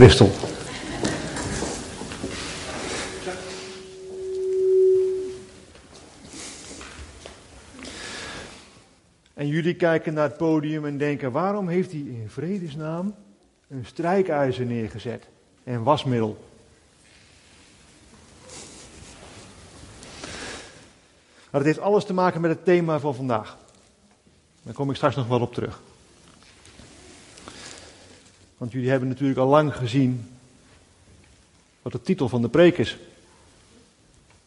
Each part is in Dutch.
Christel. En jullie kijken naar het podium en denken: waarom heeft hij in vredesnaam een strijkijzer neergezet en wasmiddel? Maar het heeft alles te maken met het thema van vandaag. Daar kom ik straks nog wel op terug. Want jullie hebben natuurlijk al lang gezien wat de titel van de preek is.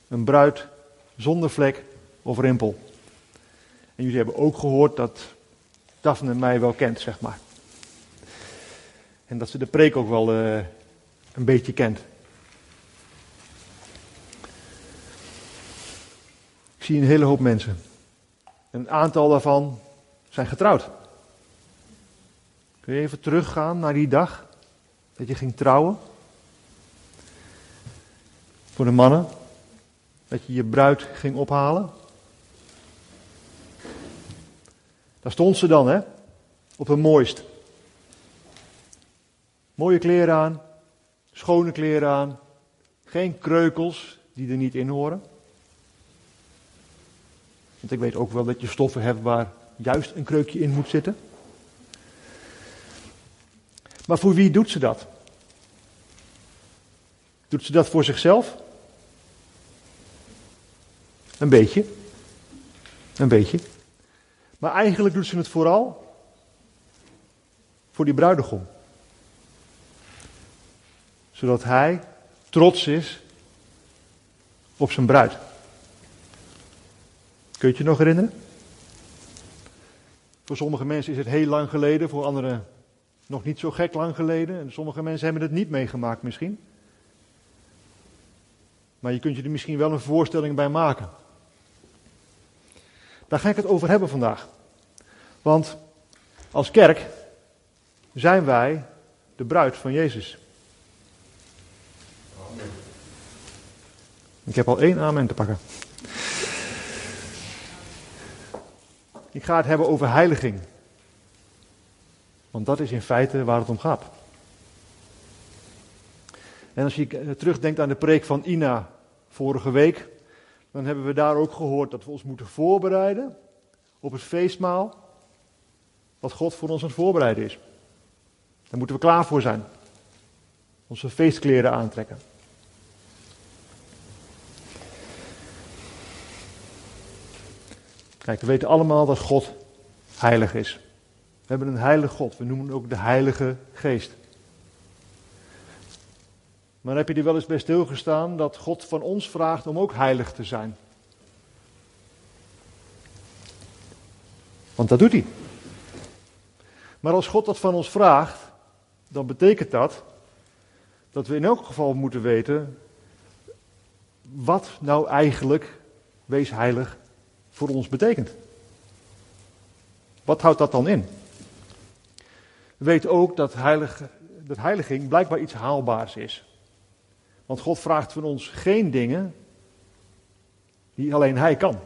Een bruid zonder vlek of rimpel. En jullie hebben ook gehoord dat Daphne mij wel kent, zeg maar. En dat ze de preek ook wel uh, een beetje kent. Ik zie een hele hoop mensen. Een aantal daarvan zijn getrouwd. Kun je even teruggaan naar die dag dat je ging trouwen? Voor de mannen, dat je je bruid ging ophalen. Daar stond ze dan, hè? Op een mooist. Mooie kleren aan, schone kleren aan, geen kreukels die er niet in horen. Want ik weet ook wel dat je stoffen hebt waar juist een kreukje in moet zitten. Maar voor wie doet ze dat? Doet ze dat voor zichzelf? Een beetje. Een beetje. Maar eigenlijk doet ze het vooral voor die bruidegom. Zodat hij trots is op zijn bruid. Kun je je nog herinneren? Voor sommige mensen is het heel lang geleden, voor anderen nog niet zo gek lang geleden. En sommige mensen hebben het niet meegemaakt misschien. Maar je kunt je er misschien wel een voorstelling bij maken. Daar ga ik het over hebben vandaag. Want als kerk zijn wij de bruid van Jezus. Ik heb al één amen te pakken. Ik ga het hebben over heiliging. Want dat is in feite waar het om gaat. En als je terugdenkt aan de preek van Ina vorige week, dan hebben we daar ook gehoord dat we ons moeten voorbereiden op het feestmaal wat God voor ons aan het voorbereiden is. Daar moeten we klaar voor zijn. Onze feestkleren aantrekken. Kijk, we weten allemaal dat God heilig is. We hebben een heilige God. We noemen hem ook de Heilige Geest. Maar heb je er wel eens bij stilgestaan dat God van ons vraagt om ook heilig te zijn? Want dat doet hij. Maar als God dat van ons vraagt, dan betekent dat dat we in elk geval moeten weten wat nou eigenlijk wees heilig voor ons betekent. Wat houdt dat dan in? We weten ook dat, heilig, dat heiliging blijkbaar iets haalbaars is. Want God vraagt van ons geen dingen die alleen Hij kan.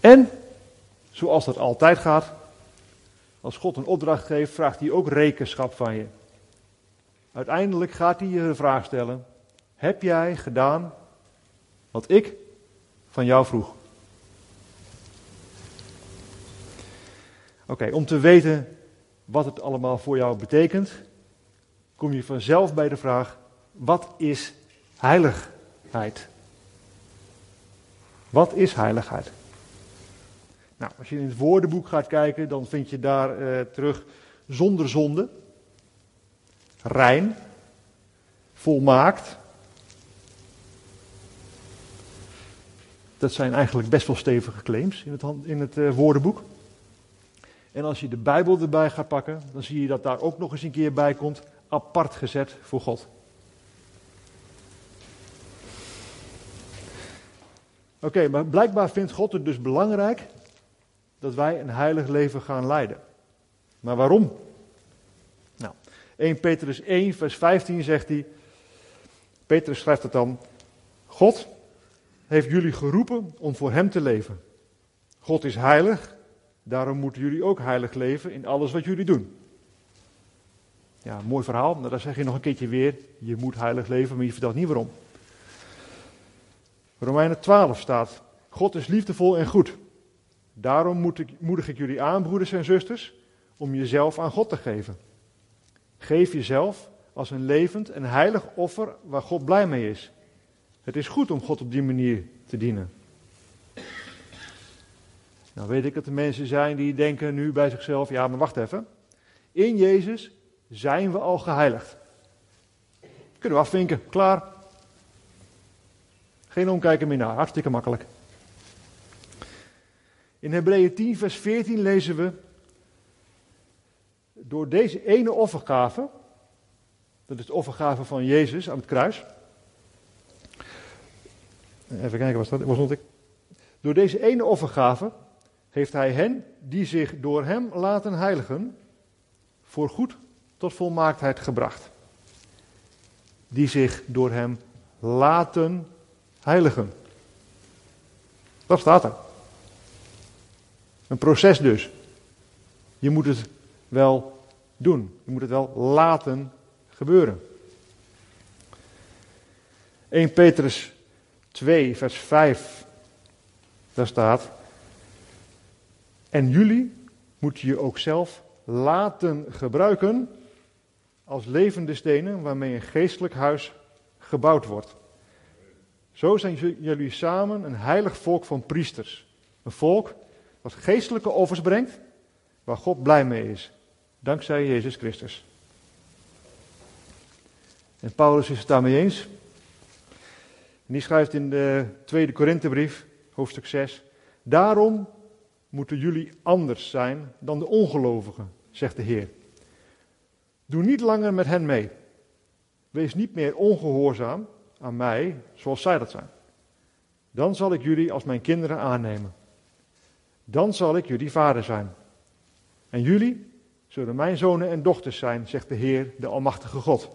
En, zoals dat altijd gaat, als God een opdracht geeft, vraagt hij ook rekenschap van je. Uiteindelijk gaat hij je de vraag stellen: Heb jij gedaan wat ik van jou vroeg? Oké, om te weten wat het allemaal voor jou betekent, kom je vanzelf bij de vraag: wat is heiligheid? Wat is heiligheid? Nou, als je in het woordenboek gaat kijken, dan vind je daar uh, terug zonder zonde, rein, volmaakt. Dat zijn eigenlijk best wel stevige claims in het, in het uh, woordenboek. En als je de Bijbel erbij gaat pakken, dan zie je dat daar ook nog eens een keer bij komt, apart gezet voor God. Oké, maar blijkbaar vindt God het dus belangrijk dat wij een heilig leven gaan leiden. Maar waarom? Nou, 1 Petrus 1, vers 15 zegt hij, Petrus schrijft het dan, God heeft jullie geroepen om voor Hem te leven. God is heilig Daarom moeten jullie ook heilig leven in alles wat jullie doen. Ja, mooi verhaal, maar dan zeg je nog een keertje weer, je moet heilig leven, maar je vertelt niet waarom. Romeinen 12 staat, God is liefdevol en goed. Daarom moet ik, moedig ik jullie aan, broeders en zusters, om jezelf aan God te geven. Geef jezelf als een levend en heilig offer waar God blij mee is. Het is goed om God op die manier te dienen. Nou weet ik dat er mensen zijn die denken nu bij zichzelf, ja maar wacht even. In Jezus zijn we al geheiligd. Kunnen we afvinken, klaar. Geen omkijken meer naar, hartstikke makkelijk. In Hebreeën 10, vers 14 lezen we, door deze ene offergave, dat is de offergave van Jezus aan het kruis. Even kijken, was dat? Was ik? Door deze ene offergave heeft hij hen die zich door hem laten heiligen, voor goed tot volmaaktheid gebracht. Die zich door hem laten heiligen. Dat staat er. Een proces dus. Je moet het wel doen. Je moet het wel laten gebeuren. 1 Petrus 2, vers 5. Daar staat. En jullie moeten je ook zelf laten gebruiken als levende stenen waarmee een geestelijk huis gebouwd wordt. Zo zijn jullie samen een heilig volk van priesters. Een volk wat geestelijke offers brengt, waar God blij mee is. Dankzij Jezus Christus. En Paulus is het daarmee eens. En die schrijft in de tweede Korinthebrief, hoofdstuk 6. Daarom moeten jullie anders zijn dan de ongelovigen, zegt de Heer. Doe niet langer met hen mee. Wees niet meer ongehoorzaam aan mij zoals zij dat zijn. Dan zal ik jullie als mijn kinderen aannemen. Dan zal ik jullie vader zijn. En jullie zullen mijn zonen en dochters zijn, zegt de Heer, de Almachtige God.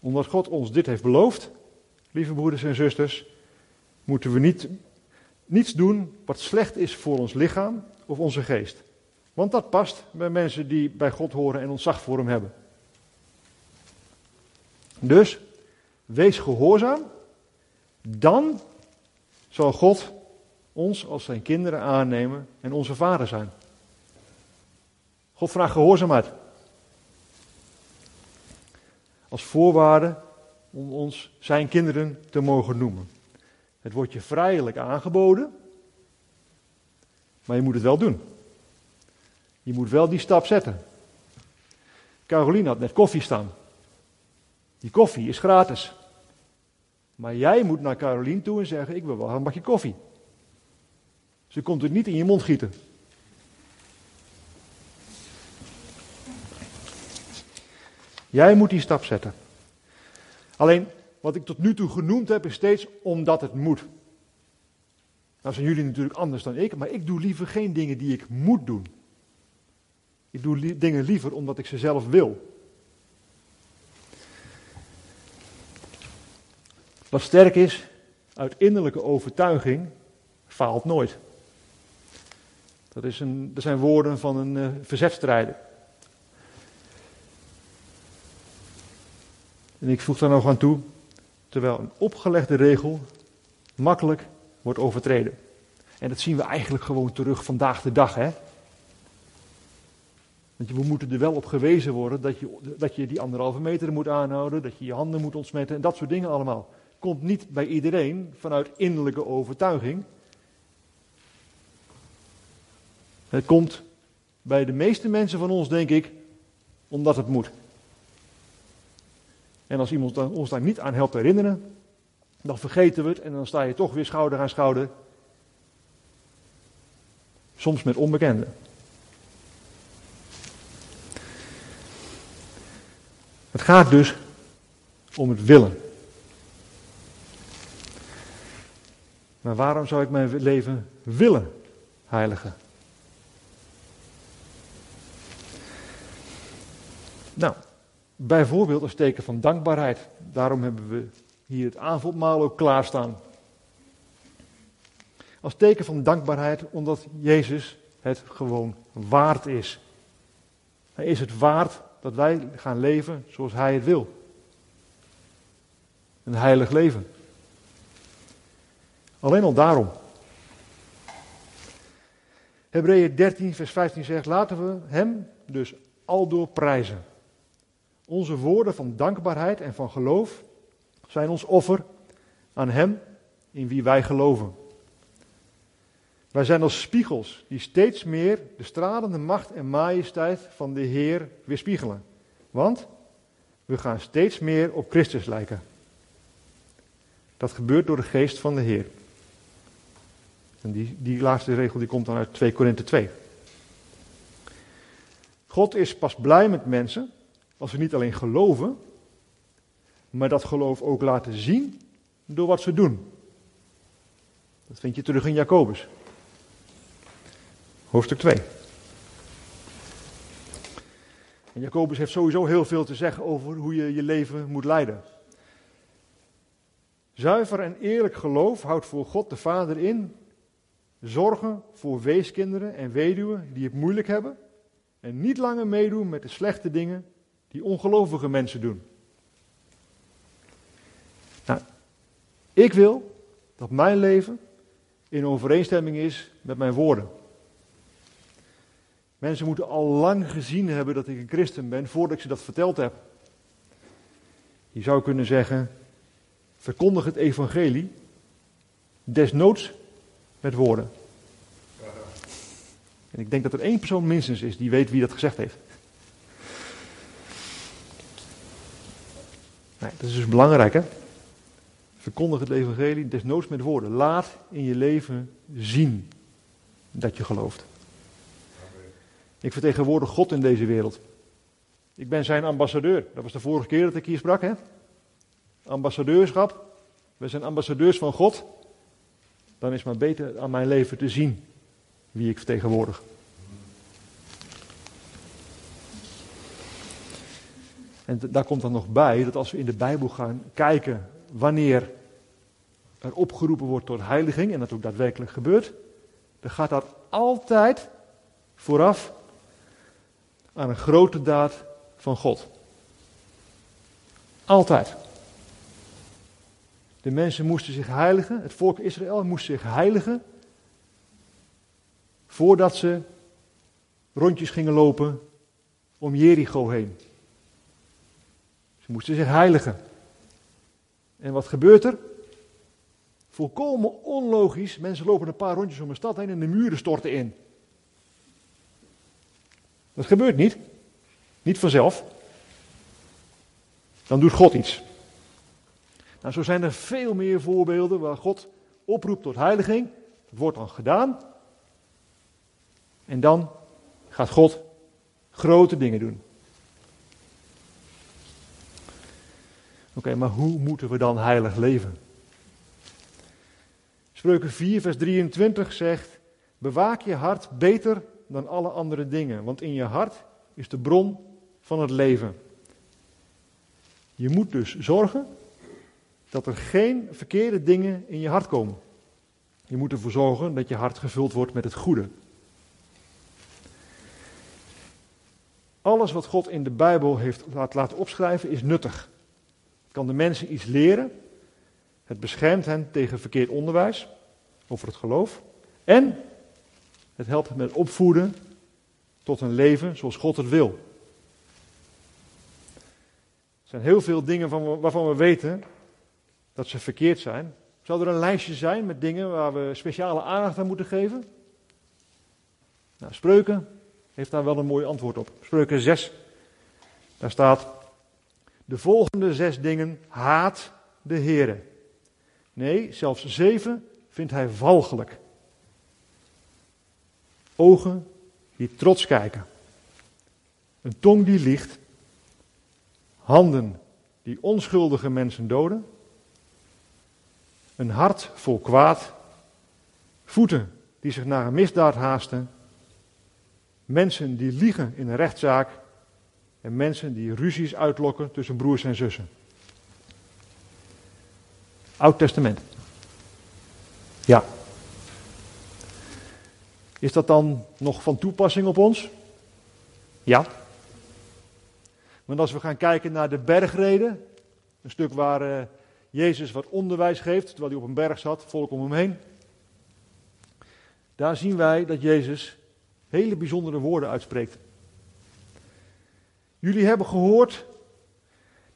Omdat God ons dit heeft beloofd, lieve broeders en zusters, moeten we niet, niets doen wat slecht is voor ons lichaam of onze geest. Want dat past bij mensen die bij God horen en ontzag voor hem hebben. Dus, wees gehoorzaam, dan zal God ons als zijn kinderen aannemen en onze vader zijn. God vraagt gehoorzaamheid. Als voorwaarde om ons zijn kinderen te mogen noemen. Het wordt je vrijelijk aangeboden, maar je moet het wel doen. Je moet wel die stap zetten. Caroline had net koffie staan. Die koffie is gratis. Maar jij moet naar Caroline toe en zeggen: Ik wil wel een bakje koffie. Ze komt het niet in je mond gieten. Jij moet die stap zetten. Alleen, wat ik tot nu toe genoemd heb, is steeds omdat het moet. Nou zijn jullie natuurlijk anders dan ik, maar ik doe liever geen dingen die ik moet doen. Ik doe dingen liever omdat ik ze zelf wil. Wat sterk is, uit innerlijke overtuiging, faalt nooit. Dat, is een, dat zijn woorden van een uh, verzetstrijder. En ik voeg daar nog aan toe, terwijl een opgelegde regel makkelijk wordt overtreden. En dat zien we eigenlijk gewoon terug vandaag de dag. Hè? Want we moeten er wel op gewezen worden dat je, dat je die anderhalve meter moet aanhouden, dat je je handen moet ontsmetten en dat soort dingen allemaal. Komt niet bij iedereen vanuit innerlijke overtuiging. Het komt bij de meeste mensen van ons, denk ik, omdat het moet. En als iemand ons daar niet aan helpt herinneren, dan vergeten we het en dan sta je toch weer schouder aan schouder. Soms met onbekenden. Het gaat dus om het willen. Maar waarom zou ik mijn leven willen heiligen? Nou, bijvoorbeeld als teken van dankbaarheid. Daarom hebben we hier het avondmaal ook klaarstaan. Als teken van dankbaarheid, omdat Jezus het gewoon waard is. Hij is het waard dat wij gaan leven zoals Hij het wil. Een heilig leven. Alleen al daarom. Hebreeën 13, vers 15 zegt: Laten we Hem dus aldoor prijzen. Onze woorden van dankbaarheid en van geloof zijn ons offer aan Hem in wie wij geloven. Wij zijn als spiegels die steeds meer de stralende macht en majesteit van de Heer weerspiegelen. Want we gaan steeds meer op Christus lijken. Dat gebeurt door de geest van de Heer. En die, die laatste regel die komt dan uit 2 Korinthe 2. God is pas blij met mensen als ze niet alleen geloven, maar dat geloof ook laten zien door wat ze doen. Dat vind je terug in Jacobus. Hoofdstuk 2. En Jacobus heeft sowieso heel veel te zeggen over hoe je je leven moet leiden. Zuiver en eerlijk geloof houdt voor God de Vader in zorgen voor weeskinderen en weduwen die het moeilijk hebben en niet langer meedoen met de slechte dingen die ongelovige mensen doen. Nou, ik wil dat mijn leven in overeenstemming is met mijn woorden. Mensen moeten al lang gezien hebben dat ik een christen ben voordat ik ze dat verteld heb. Je zou kunnen zeggen, verkondig het evangelie, desnoods met woorden. En ik denk dat er één persoon minstens is die weet wie dat gezegd heeft. Nee, dat is dus belangrijk hè. Verkondig het evangelie, desnoods met woorden. Laat in je leven zien dat je gelooft. Ik vertegenwoordig God in deze wereld. Ik ben zijn ambassadeur. Dat was de vorige keer dat ik hier sprak, hè? Ambassadeurschap. We zijn ambassadeurs van God. Dan is maar beter aan mijn leven te zien wie ik vertegenwoordig. En daar komt dan nog bij dat als we in de Bijbel gaan kijken wanneer er opgeroepen wordt tot heiliging, en dat ook daadwerkelijk gebeurt, dan gaat dat altijd vooraf aan een grote daad van God. Altijd. De mensen moesten zich heiligen, het volk Israël moest zich heiligen voordat ze rondjes gingen lopen om Jericho heen. Ze moesten zich heiligen. En wat gebeurt er? Volkomen onlogisch. Mensen lopen een paar rondjes om een stad heen en de muren storten in. Dat gebeurt niet. Niet vanzelf. Dan doet God iets. Nou, zo zijn er veel meer voorbeelden waar God oproept tot heiliging. Dat wordt dan gedaan. En dan gaat God grote dingen doen. Oké, maar hoe moeten we dan heilig leven? Spreuken 4, vers 23 zegt: Bewaak je hart beter dan alle andere dingen, want in je hart is de bron van het leven. Je moet dus zorgen dat er geen verkeerde dingen in je hart komen. Je moet ervoor zorgen dat je hart gevuld wordt met het goede. Alles wat God in de Bijbel heeft laten opschrijven is nuttig. Kan de mensen iets leren. Het beschermt hen tegen verkeerd onderwijs over het geloof. En het helpt met opvoeden tot een leven zoals God het wil. Er zijn heel veel dingen waarvan we weten dat ze verkeerd zijn. Zou er een lijstje zijn met dingen waar we speciale aandacht aan moeten geven? Nou, Spreuken heeft daar wel een mooi antwoord op. Spreuken 6, daar staat, de volgende zes dingen haat de Heere. Nee, zelfs zeven vindt hij walgelijk. Ogen die trots kijken. Een tong die liegt. Handen die onschuldige mensen doden. Een hart vol kwaad. Voeten die zich naar een misdaad haasten. Mensen die liegen in een rechtszaak. En mensen die ruzies uitlokken tussen broers en zussen. Oud Testament. Ja. Is dat dan nog van toepassing op ons? Ja. Want als we gaan kijken naar de bergreden, een stuk waar uh, Jezus wat onderwijs geeft, terwijl hij op een berg zat, volk om hem heen. Daar zien wij dat Jezus hele bijzondere woorden uitspreekt. Jullie hebben gehoord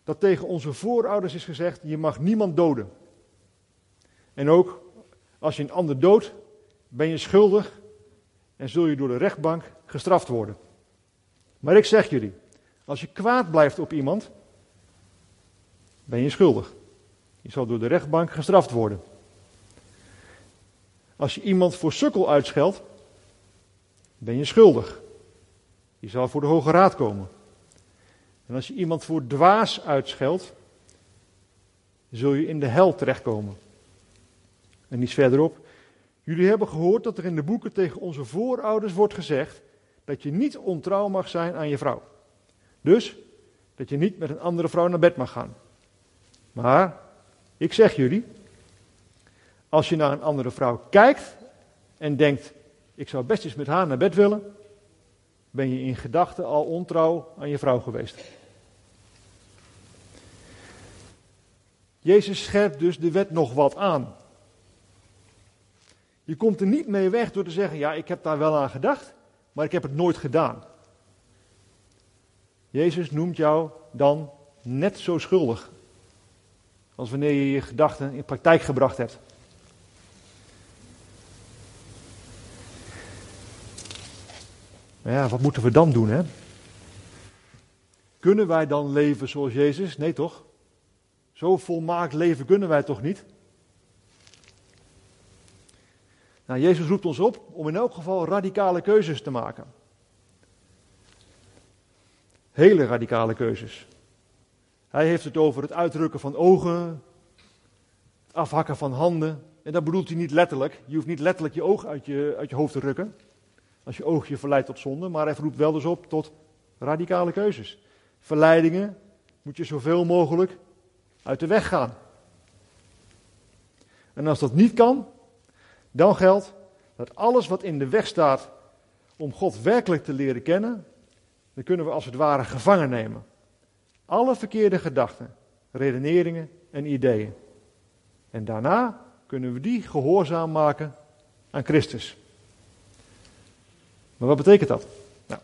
dat tegen onze voorouders is gezegd: je mag niemand doden. En ook als je een ander doodt, ben je schuldig en zul je door de rechtbank gestraft worden. Maar ik zeg jullie, als je kwaad blijft op iemand, ben je schuldig. Je zal door de rechtbank gestraft worden. Als je iemand voor sukkel uitscheldt, ben je schuldig. Je zal voor de Hoge Raad komen. En als je iemand voor dwaas uitscheldt, zul je in de hel terechtkomen. En iets verderop. Jullie hebben gehoord dat er in de boeken tegen onze voorouders wordt gezegd dat je niet ontrouw mag zijn aan je vrouw. Dus dat je niet met een andere vrouw naar bed mag gaan. Maar ik zeg jullie, als je naar een andere vrouw kijkt en denkt, ik zou best eens met haar naar bed willen, ben je in gedachten al ontrouw aan je vrouw geweest. Jezus scherpt dus de wet nog wat aan. Je komt er niet mee weg door te zeggen, ja, ik heb daar wel aan gedacht, maar ik heb het nooit gedaan. Jezus noemt jou dan net zo schuldig als wanneer je je gedachten in praktijk gebracht hebt. Maar ja, wat moeten we dan doen, hè? Kunnen wij dan leven zoals Jezus? Nee, toch? Zo volmaakt leven kunnen wij toch niet? Nou, Jezus roept ons op om in elk geval radicale keuzes te maken. Hele radicale keuzes. Hij heeft het over het uitdrukken van ogen, het afhakken van handen. En dat bedoelt hij niet letterlijk. Je hoeft niet letterlijk je oog uit je, uit je hoofd te rukken. Als je oog je verleidt tot zonde. Maar hij roept wel dus op tot radicale keuzes. Verleidingen moet je zoveel mogelijk uit de weg gaan. En als dat niet kan, dan geldt dat alles wat in de weg staat om God werkelijk te leren kennen, dan kunnen we als het ware gevangen nemen. Alle verkeerde gedachten, redeneringen en ideeën. En daarna kunnen we die gehoorzaam maken aan Christus. Maar wat betekent dat? Nou,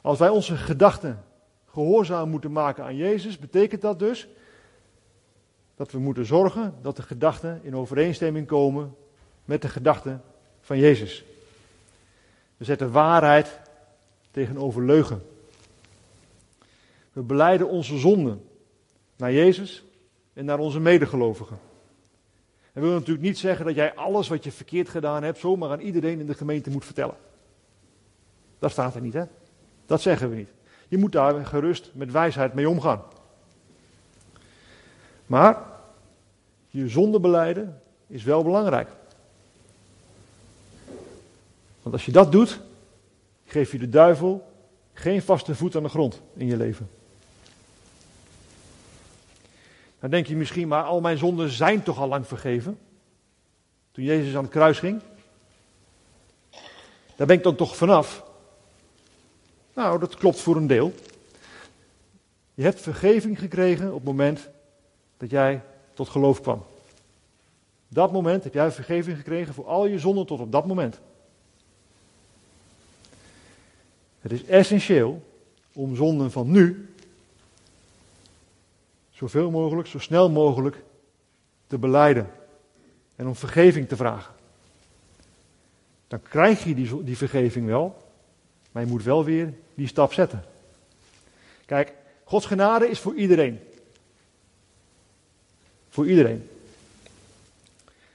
als wij onze gedachten gehoorzaam moeten maken aan Jezus, betekent dat dus dat we moeten zorgen dat de gedachten in overeenstemming komen met de gedachten van Jezus. We zetten waarheid tegenover leugen. We beleiden onze zonden naar Jezus en naar onze medegelovigen. En wil natuurlijk niet zeggen dat jij alles wat je verkeerd gedaan hebt zomaar aan iedereen in de gemeente moet vertellen. Dat staat er niet, hè? Dat zeggen we niet. Je moet daar gerust met wijsheid mee omgaan. Maar je zonde beleiden is wel belangrijk. Want als je dat doet, geef je de duivel geen vaste voet aan de grond in je leven. Dan denk je misschien, maar al mijn zonden zijn toch al lang vergeven? Toen Jezus aan het kruis ging. Daar ben ik dan toch vanaf? Nou, dat klopt voor een deel. Je hebt vergeving gekregen op het moment dat jij tot geloof kwam. Dat moment heb jij vergeving gekregen voor al je zonden tot op dat moment. Het is essentieel om zonden van nu zoveel mogelijk, zo snel mogelijk te beleiden en om vergeving te vragen. Dan krijg je die, die vergeving wel, maar je moet wel weer die stap zetten. Kijk, Gods genade is voor iedereen. Voor iedereen.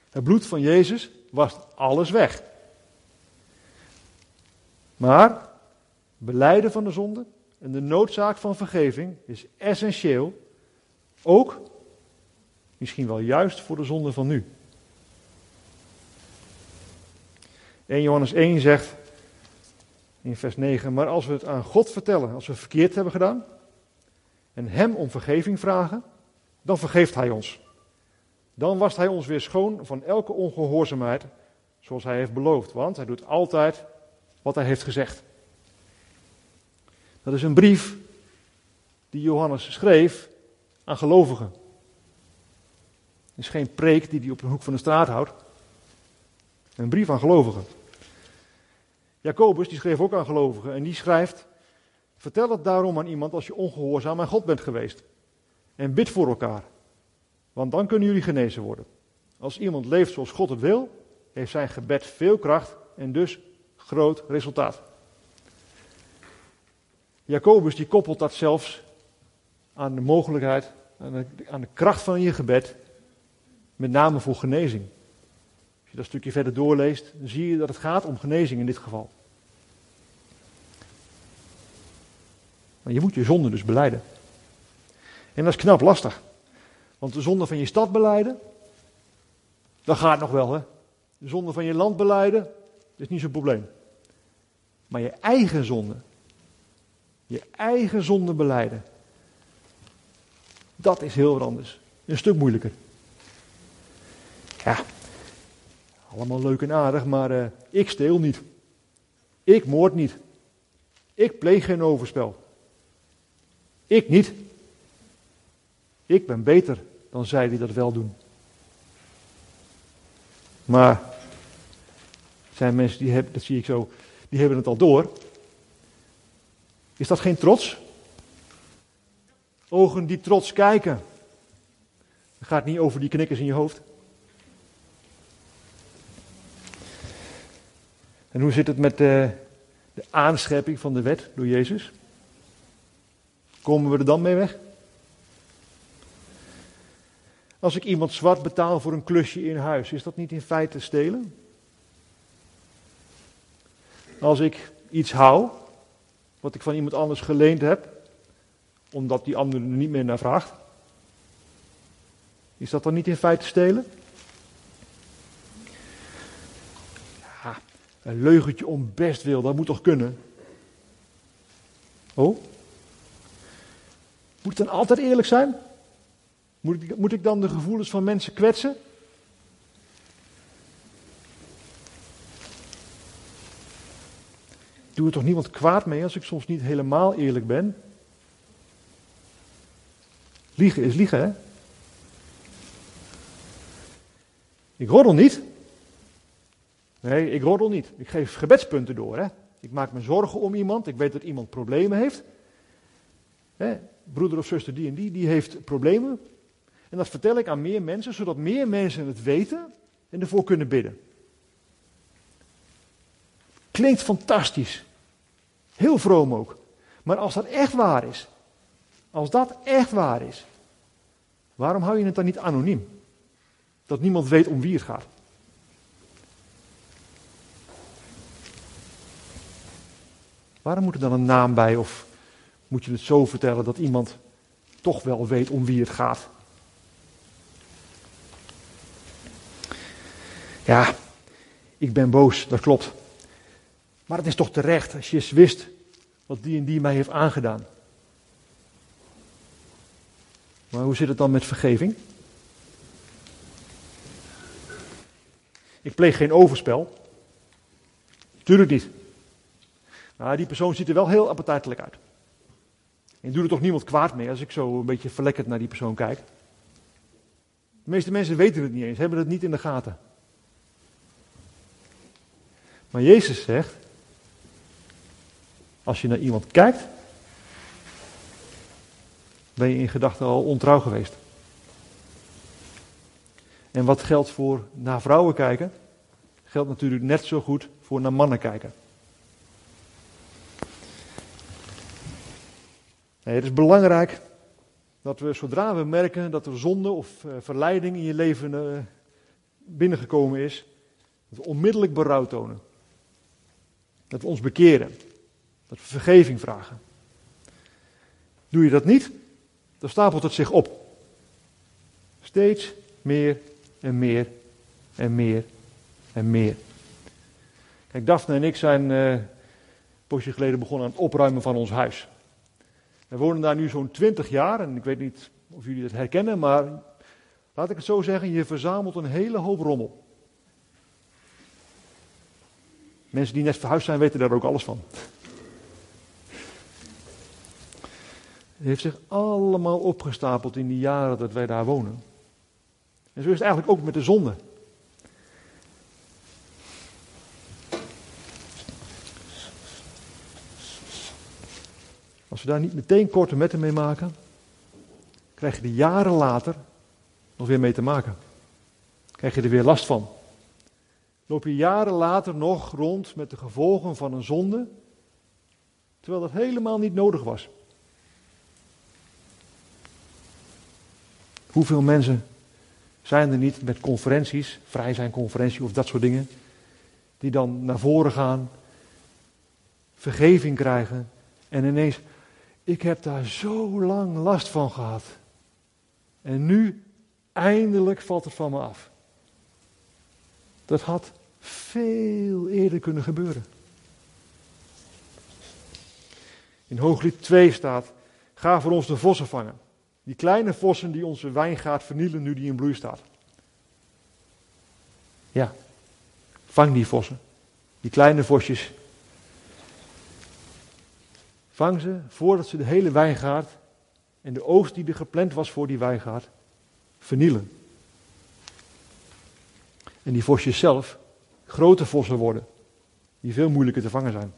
Het bloed van Jezus was alles weg. Maar beleiden van de zonde en de noodzaak van vergeving is essentieel, ook misschien wel juist voor de zonde van nu. 1 Johannes 1 zegt in vers 9, maar als we het aan God vertellen, als we verkeerd hebben gedaan, en Hem om vergeving vragen, dan vergeeft Hij ons. Dan wast Hij ons weer schoon van elke ongehoorzaamheid, zoals Hij heeft beloofd. Want Hij doet altijd wat hij heeft gezegd. Dat is een brief die Johannes schreef aan gelovigen. Het is geen preek die hij op een hoek van de straat houdt. Een brief aan gelovigen. Jacobus die schreef ook aan gelovigen en die schrijft: Vertel het daarom aan iemand als je ongehoorzaam aan God bent geweest. En bid voor elkaar, want dan kunnen jullie genezen worden. Als iemand leeft zoals God het wil, heeft zijn gebed veel kracht en dus groot resultaat. Jacobus die koppelt dat zelfs aan de mogelijkheid, aan de, kracht van je gebed, met name voor genezing. Als je dat stukje verder doorleest, dan zie je dat het gaat om genezing in dit geval. Maar je moet je zonde dus beleiden. En dat is knap lastig. Want de zonde van je stad beleiden, dat gaat nog wel hè. De zonde van je land beleiden, is niet zo'n probleem. Maar je eigen zonde, je eigen zonde beleiden, dat is heel wat anders. Een stuk moeilijker. Ja, allemaal leuk en aardig, maar uh, ik steel niet. Ik moord niet. Ik pleeg geen overspel. Ik niet. Ik ben beter dan zij die dat wel doen. Maar zijn mensen die hebben, dat zie ik zo, die hebben het al door. Is dat geen trots? Ogen die trots kijken. Het gaat niet over die knikkers in je hoofd. En hoe zit het met de, de aanschepping van de wet door Jezus? Komen we er dan mee weg? Als ik iemand zwart betaal voor een klusje in huis, is dat niet in feite stelen? Als ik iets hou, wat ik van iemand anders geleend heb, omdat die ander er niet meer naar vraagt, is dat dan niet in feite stelen? Ja, een leugentje om best wil, dat moet toch kunnen? Oh? Moet het dan altijd eerlijk zijn? Moet ik, dan de gevoelens van mensen kwetsen? doe er toch niemand kwaad mee als ik soms niet helemaal eerlijk ben? Liegen is liegen, hè? Ik roddel niet. Nee, ik roddel niet. Ik geef gebedspunten door, hè? Ik maak me zorgen om iemand. Ik weet dat iemand problemen heeft. Hè? Broeder of zuster die en die, die heeft problemen. En dat vertel ik aan meer mensen, zodat meer mensen het weten en ervoor kunnen bidden. Klinkt fantastisch. Heel vroom ook. Maar als dat echt waar is, als dat echt waar is, waarom hou je het dan niet anoniem? Dat niemand weet om wie het gaat. Waarom moet er dan een naam bij of moet je het zo vertellen dat iemand toch wel weet om wie het gaat? Ja, ik ben boos, dat klopt. Maar het is toch terecht als je eens wist wat die en die mij heeft aangedaan. Maar hoe zit het dan met vergeving? Ik pleeg geen overspel. Tuurlijk niet. Maar die persoon ziet er wel heel appetijtelijk uit. En doet er toch niemand kwaad mee als ik zo een beetje verlekkerd naar die persoon kijk. De meeste mensen weten het niet eens, hebben het niet in de gaten. Maar Jezus zegt, als je naar iemand kijkt, ben je in gedachten al ontrouw geweest. En wat geldt voor naar vrouwen kijken, geldt natuurlijk net zo goed voor naar mannen kijken. het is belangrijk dat we zodra we merken dat er zonde of uh, verleiding in je leven uh, binnengekomen is, dat we onmiddellijk berouw tonen. Dat we ons bekeren. Dat we vergeving vragen. Doe je dat niet, dan stapelt het zich op. Steeds meer en meer en meer en meer. Kijk, Daphne en ik zijn uh, een poosje geleden begonnen aan het opruimen van ons huis. We wonen daar nu zo'n twintig jaar en ik weet niet of jullie dat herkennen, maar laat ik het zo zeggen, je verzamelt een hele hoop rommel. Mensen die net verhuisd zijn weten daar ook alles van. Het heeft zich allemaal opgestapeld in die jaren dat wij daar wonen. En zo is het eigenlijk ook met de zonde. Als we daar niet meteen korte metten mee maken, krijg je er jaren later nog weer mee te maken. Krijg je er weer last van. Loop je jaren later nog rond met de gevolgen van een zonde, terwijl dat helemaal niet nodig was. Hoeveel mensen zijn er niet met conferenties, vrij zijn conferentie of dat soort dingen, die dan naar voren gaan, vergeving krijgen en ineens, ik heb daar zo lang last van gehad. En nu, eindelijk valt het van me af. Dat had veel eerder kunnen gebeuren. In Hooglied 2 staat, ga voor ons de vossen vangen. Die kleine vossen die onze wijngaard vernielen nu die in bloei staat. Ja, vang die vossen. Die kleine vosjes. Vang ze voordat ze de hele wijngaard en de oogst die er gepland was voor die wijngaard vernielen. En die vosjes zelf grote vossen worden, die veel moeilijker te vangen zijn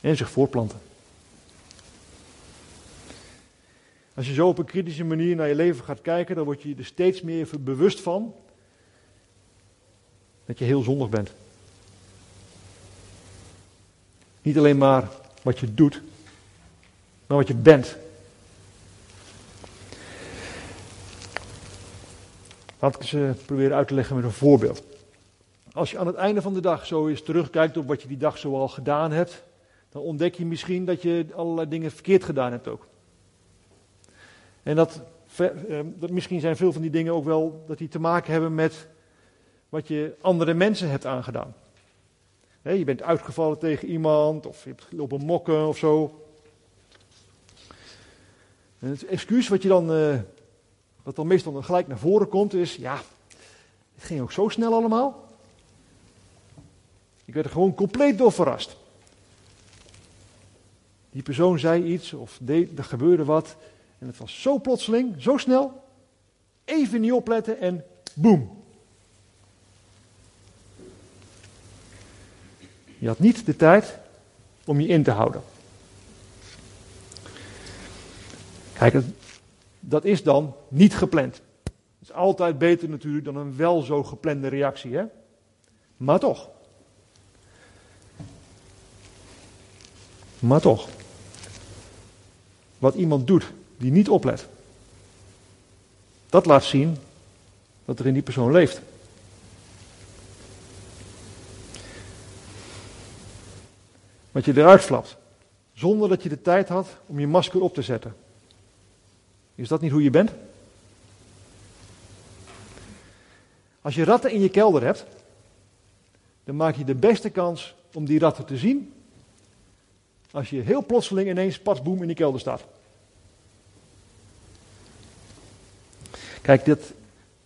en zich voortplanten. Als je zo op een kritische manier naar je leven gaat kijken, dan word je er steeds meer bewust van dat je heel zondig bent. Niet alleen maar wat je doet, maar wat je bent. Laat ik eens uh, proberen uit te leggen met een voorbeeld. Als je aan het einde van de dag zo eens terugkijkt op wat je die dag zoal gedaan hebt, dan ontdek je misschien dat je allerlei dingen verkeerd gedaan hebt ook. En dat, ehm, dat, misschien zijn veel van die dingen ook wel dat die te maken hebben met wat je andere mensen hebt aangedaan. je bent uitgevallen tegen iemand, of je hebt lopen mokken of zo. En het excuus wat je dan, uh, wat dan meestal dan gelijk naar voren komt, is: ja, het ging ook zo snel allemaal. Ik werd er gewoon compleet door verrast. Die persoon zei iets of deed, er gebeurde wat. En het was zo plotseling, zo snel. Even niet opletten en boem. Je had niet de tijd om je in te houden. Kijk, dat is dan niet gepland. Het is altijd beter natuurlijk dan een wel zo geplande reactie, hè? Maar toch. Maar toch. Wat iemand doet die niet oplet. Dat laat zien dat er in die persoon leeft. Wat je eruit flapt, zonder dat je de tijd had om je masker op te zetten. Is dat niet hoe je bent? Als je ratten in je kelder hebt, dan maak je de beste kans om die ratten te zien. Als je heel plotseling ineens pasboom in die kelder staat. Kijk, dit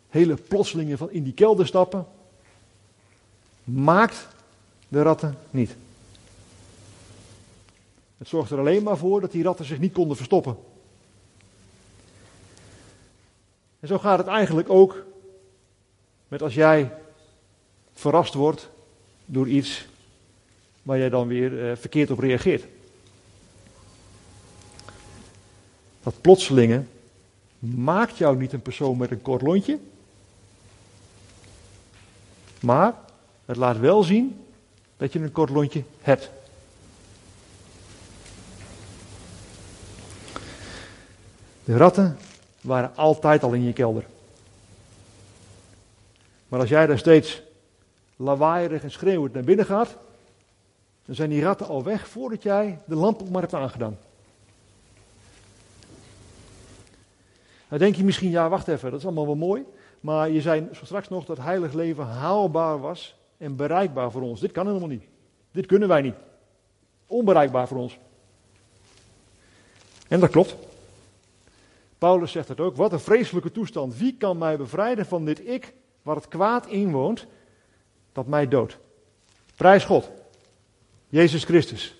hele plotselinge van in die kelder stappen maakt de ratten niet. Het zorgt er alleen maar voor dat die ratten zich niet konden verstoppen. En zo gaat het eigenlijk ook met als jij verrast wordt door iets waar jij dan weer eh, verkeerd op reageert. Dat plotselinge maakt jou niet een persoon met een kort lontje. Maar het laat wel zien dat je een kort lontje hebt. De ratten waren altijd al in je kelder. Maar als jij daar steeds lawaaierig en schreeuwend naar binnen gaat, dan zijn die ratten al weg voordat jij de lamp ook maar hebt aangedaan. Dan denk je misschien, ja wacht even, dat is allemaal wel mooi. Maar je zei straks nog dat heilig leven haalbaar was en bereikbaar voor ons. Dit kan helemaal niet. Dit kunnen wij niet. Onbereikbaar voor ons. En dat klopt. Paulus zegt het ook. Wat een vreselijke toestand. Wie kan mij bevrijden van dit ik waar het kwaad in woont dat mij doodt? Prijs God. Jezus Christus.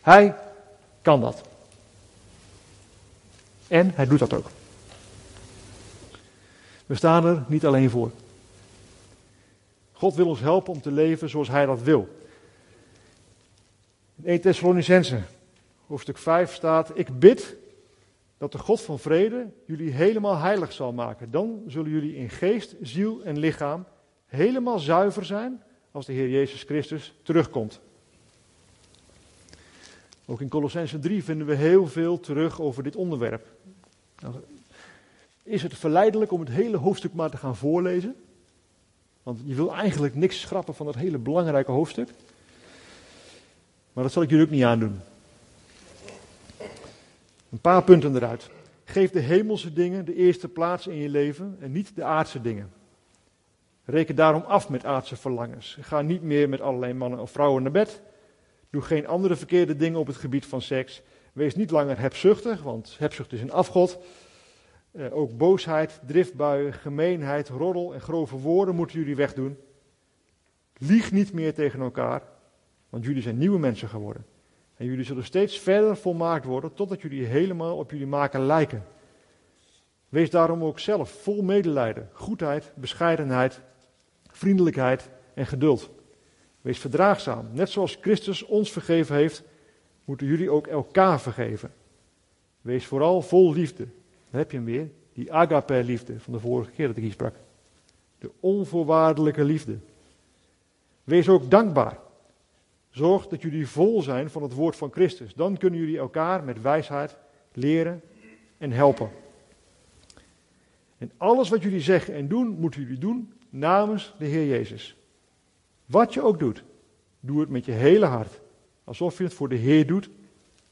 Hij kan dat. En hij doet dat ook. We staan er niet alleen voor. God wil ons helpen om te leven zoals hij dat wil. In 1 Thessalonicense, hoofdstuk 5 staat: Ik bid dat de God van vrede jullie helemaal heilig zal maken. Dan zullen jullie in geest, ziel en lichaam helemaal zuiver zijn als de Heer Jezus Christus terugkomt. Ook in Colossense 3 vinden we heel veel terug over dit onderwerp. Nou, is het verleidelijk om het hele hoofdstuk maar te gaan voorlezen? Want je wil eigenlijk niks schrappen van dat hele belangrijke hoofdstuk. Maar dat zal ik jullie ook niet aandoen. Een paar punten eruit. Geef de hemelse dingen de eerste plaats in je leven en niet de aardse dingen. Reken daarom af met aardse verlangens. Ga niet meer met allerlei mannen of vrouwen naar bed. Doe geen andere verkeerde dingen op het gebied van seks. Wees niet langer hebzuchtig, want hebzucht is een afgod. Eh, ook boosheid, driftbuien, gemeenheid, roddel en grove woorden moeten jullie wegdoen. Lieg niet meer tegen elkaar, want jullie zijn nieuwe mensen geworden. En jullie zullen steeds verder volmaakt worden totdat jullie helemaal op jullie maken lijken. Wees daarom ook zelf vol medelijden, goedheid, bescheidenheid, vriendelijkheid en geduld. Wees verdraagzaam. Net zoals Christus ons vergeven heeft, moeten jullie ook elkaar vergeven. Wees vooral vol liefde. Daar heb je hem weer. Die agape-liefde van de vorige keer dat ik hier sprak. De onvoorwaardelijke liefde. Wees ook dankbaar. Zorg dat jullie vol zijn van het woord van Christus. Dan kunnen jullie elkaar met wijsheid leren en helpen. En alles wat jullie zeggen en doen, moeten jullie doen namens de Heer Jezus. Wat je ook doet, doe het met je hele hart. Alsof je het voor de Heer doet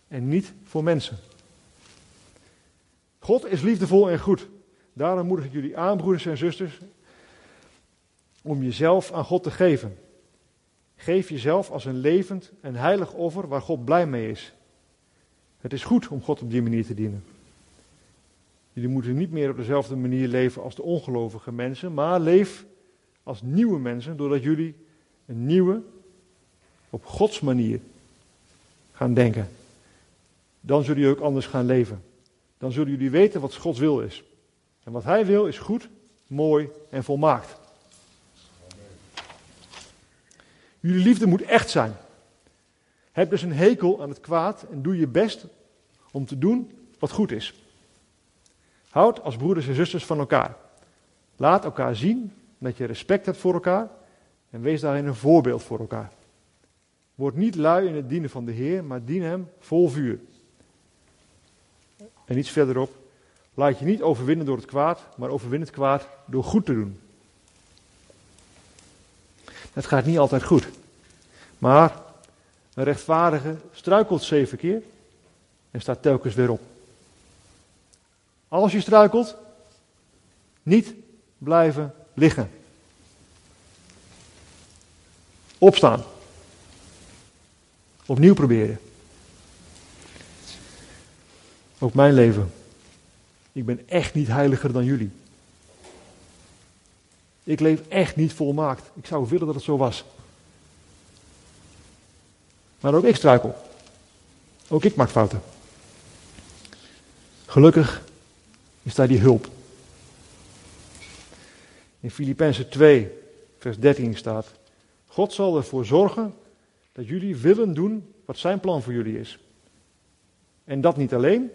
en niet voor mensen. God is liefdevol en goed. Daarom moedig ik jullie aan, broeders en zusters, om jezelf aan God te geven. Geef jezelf als een levend en heilig offer waar God blij mee is. Het is goed om God op die manier te dienen. Jullie moeten niet meer op dezelfde manier leven als de ongelovige mensen, maar leef als nieuwe mensen doordat jullie een nieuwe, op Gods manier gaan denken. Dan zullen jullie ook anders gaan leven. Dan zullen jullie weten wat Gods wil is. En wat Hij wil is goed, mooi en volmaakt. Jullie liefde moet echt zijn. Heb dus een hekel aan het kwaad en doe je best om te doen wat goed is. Houd als broeders en zusters van elkaar. Laat elkaar zien dat je respect hebt voor elkaar en wees daarin een voorbeeld voor elkaar. Word niet lui in het dienen van de Heer, maar dien Hem vol vuur. En iets verderop, laat je niet overwinnen door het kwaad, maar overwin het kwaad door goed te doen. Het gaat niet altijd goed. Maar een rechtvaardige struikelt zeven keer en staat telkens weer op. Als je struikelt, niet blijven liggen. Opstaan. Opnieuw proberen. Ook mijn leven. Ik ben echt niet heiliger dan jullie. Ik leef echt niet volmaakt. Ik zou willen dat het zo was. Maar ook ik struikel. Ook ik maak fouten. Gelukkig is daar die hulp. In Filippenzen 2, vers 13 staat: God zal ervoor zorgen dat jullie willen doen wat zijn plan voor jullie is. En dat niet alleen,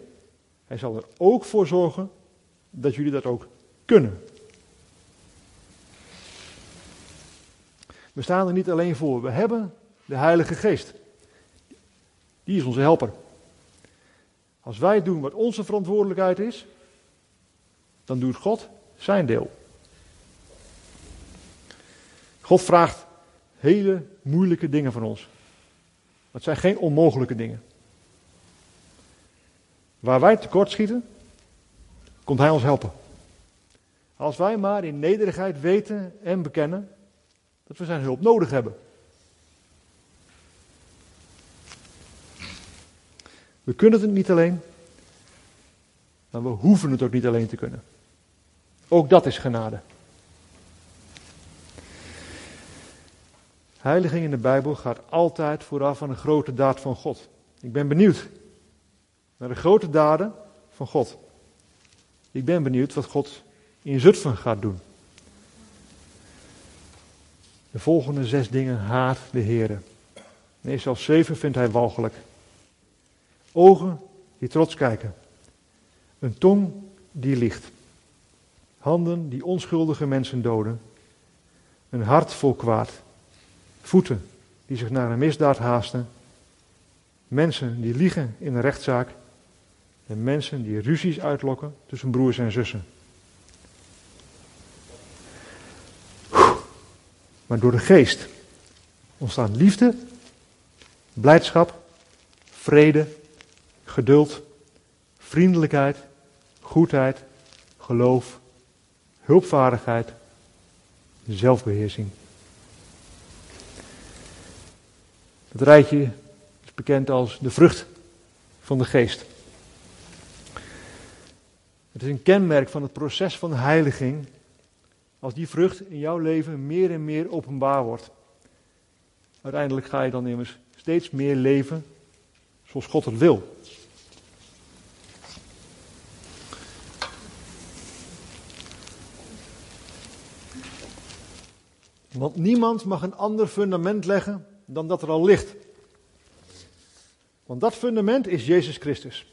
hij zal er ook voor zorgen dat jullie dat ook kunnen. We staan er niet alleen voor, we hebben de Heilige Geest. Die is onze helper. Als wij doen wat onze verantwoordelijkheid is, dan doet God zijn deel. God vraagt hele moeilijke dingen van ons. Dat zijn geen onmogelijke dingen. Waar wij tekort schieten, komt Hij ons helpen. Als wij maar in nederigheid weten en bekennen dat we zijn hulp nodig hebben. We kunnen het niet alleen, maar we hoeven het ook niet alleen te kunnen. Ook dat is genade. Heiliging in de Bijbel gaat altijd vooraf aan een grote daad van God. Ik ben benieuwd naar de grote daden van God. Ik ben benieuwd wat God in Zutphen gaat doen. De volgende zes dingen haat de Heer. Nee, zelfs zeven vindt hij walgelijk. Ogen die trots kijken. Een tong die liegt. Handen die onschuldige mensen doden. Een hart vol kwaad. Voeten die zich naar een misdaad haasten. Mensen die liegen in een rechtszaak. En mensen die ruzies uitlokken tussen broers en zussen. Maar door de geest ontstaan liefde, blijdschap, vrede, geduld, vriendelijkheid, goedheid, geloof, hulpvaardigheid, zelfbeheersing. Het rijtje is bekend als de vrucht van de geest. Het is een kenmerk van het proces van heiliging als die vrucht in jouw leven meer en meer openbaar wordt. Uiteindelijk ga je dan immers steeds meer leven zoals God het wil. Want niemand mag een ander fundament leggen dan dat er al ligt. Want dat fundament is Jezus Christus.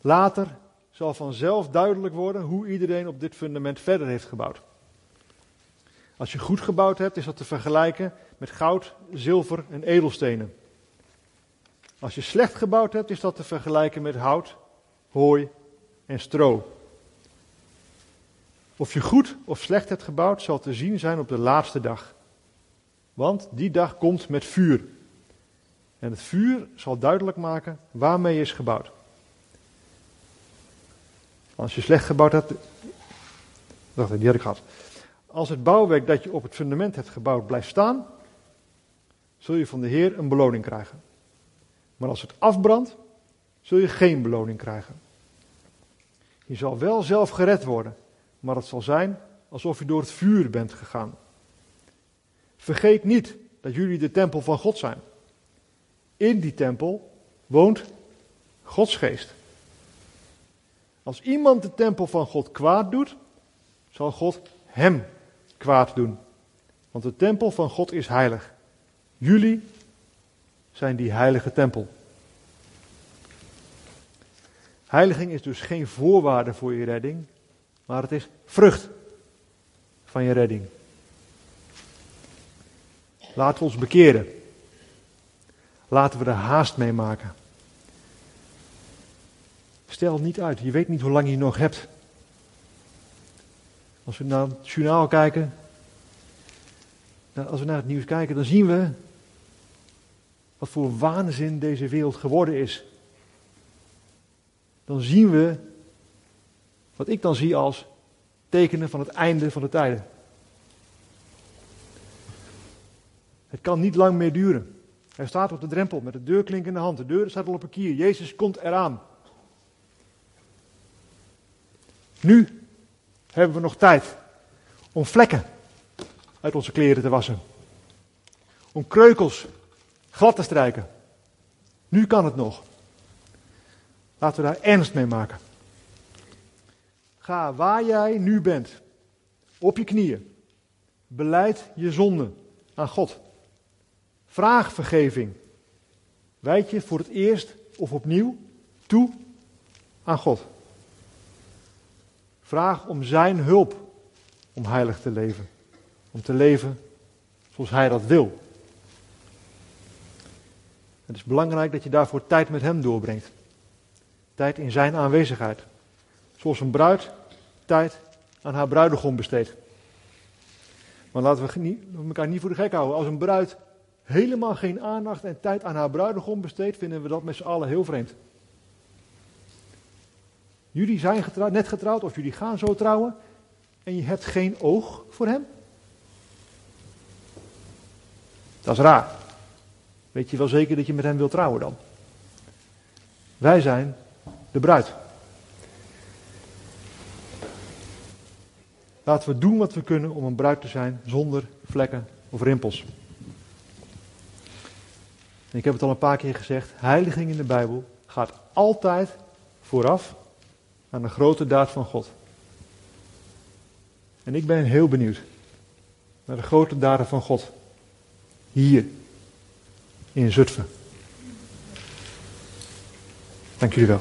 Later zal vanzelf duidelijk worden hoe iedereen op dit fundament verder heeft gebouwd. Als je goed gebouwd hebt, is dat te vergelijken met goud, zilver en edelstenen. Als je slecht gebouwd hebt, is dat te vergelijken met hout, hooi en stro. Of je goed of slecht hebt gebouwd, zal te zien zijn op de laatste dag. Want die dag komt met vuur. En het vuur zal duidelijk maken waarmee je is gebouwd. Als je slecht gebouwd hebt. Wacht, die had ik gehad. Als het bouwwerk dat je op het fundament hebt gebouwd blijft staan, zul je van de Heer een beloning krijgen. Maar als het afbrandt, zul je geen beloning krijgen. Je zal wel zelf gered worden, maar het zal zijn alsof je door het vuur bent gegaan. Vergeet niet dat jullie de tempel van God zijn. In die tempel woont Gods geest. Als iemand de tempel van God kwaad doet, zal God hem kwaad doen. Want de tempel van God is heilig. Jullie zijn die heilige tempel. Heiliging is dus geen voorwaarde voor je redding, maar het is vrucht van je redding. Laten we ons bekeren. Laten we er haast mee maken. Stel niet uit, je weet niet hoe lang je nog hebt. Als we naar het journaal kijken, nou, als we naar het nieuws kijken, dan zien we wat voor waanzin deze wereld geworden is. Dan zien we wat ik dan zie als tekenen van het einde van de tijden. Het kan niet lang meer duren. Hij staat op de drempel met de deurklink in de hand. De deur staat al op een kier. Jezus komt eraan. Nu hebben we nog tijd om vlekken uit onze kleren te wassen. Om kreukels glad te strijken. Nu kan het nog. Laten we daar ernst mee maken. Ga waar jij nu bent, op je knieën. Beleid je zonde aan God. Vraag vergeving. Wijd je voor het eerst of opnieuw toe aan God. Vraag om Zijn hulp om heilig te leven. Om te leven zoals Hij dat wil. Het is belangrijk dat je daarvoor tijd met Hem doorbrengt. Tijd in Zijn aanwezigheid. Zoals een bruid tijd aan haar bruidegom besteedt. Maar laten we niet, elkaar niet voor de gek houden. Als een bruid helemaal geen aandacht en tijd aan haar bruidegom besteedt, vinden we dat met z'n allen heel vreemd. Jullie zijn getrouwd, net getrouwd of jullie gaan zo trouwen en je hebt geen oog voor hem? Dat is raar. Weet je wel zeker dat je met hem wilt trouwen dan? Wij zijn de bruid. Laten we doen wat we kunnen om een bruid te zijn zonder vlekken of rimpels. Ik heb het al een paar keer gezegd, heiliging in de Bijbel gaat altijd vooraf aan de grote daad van God. En ik ben heel benieuwd naar de grote daden van God. Hier in Zutphen. Dank jullie wel.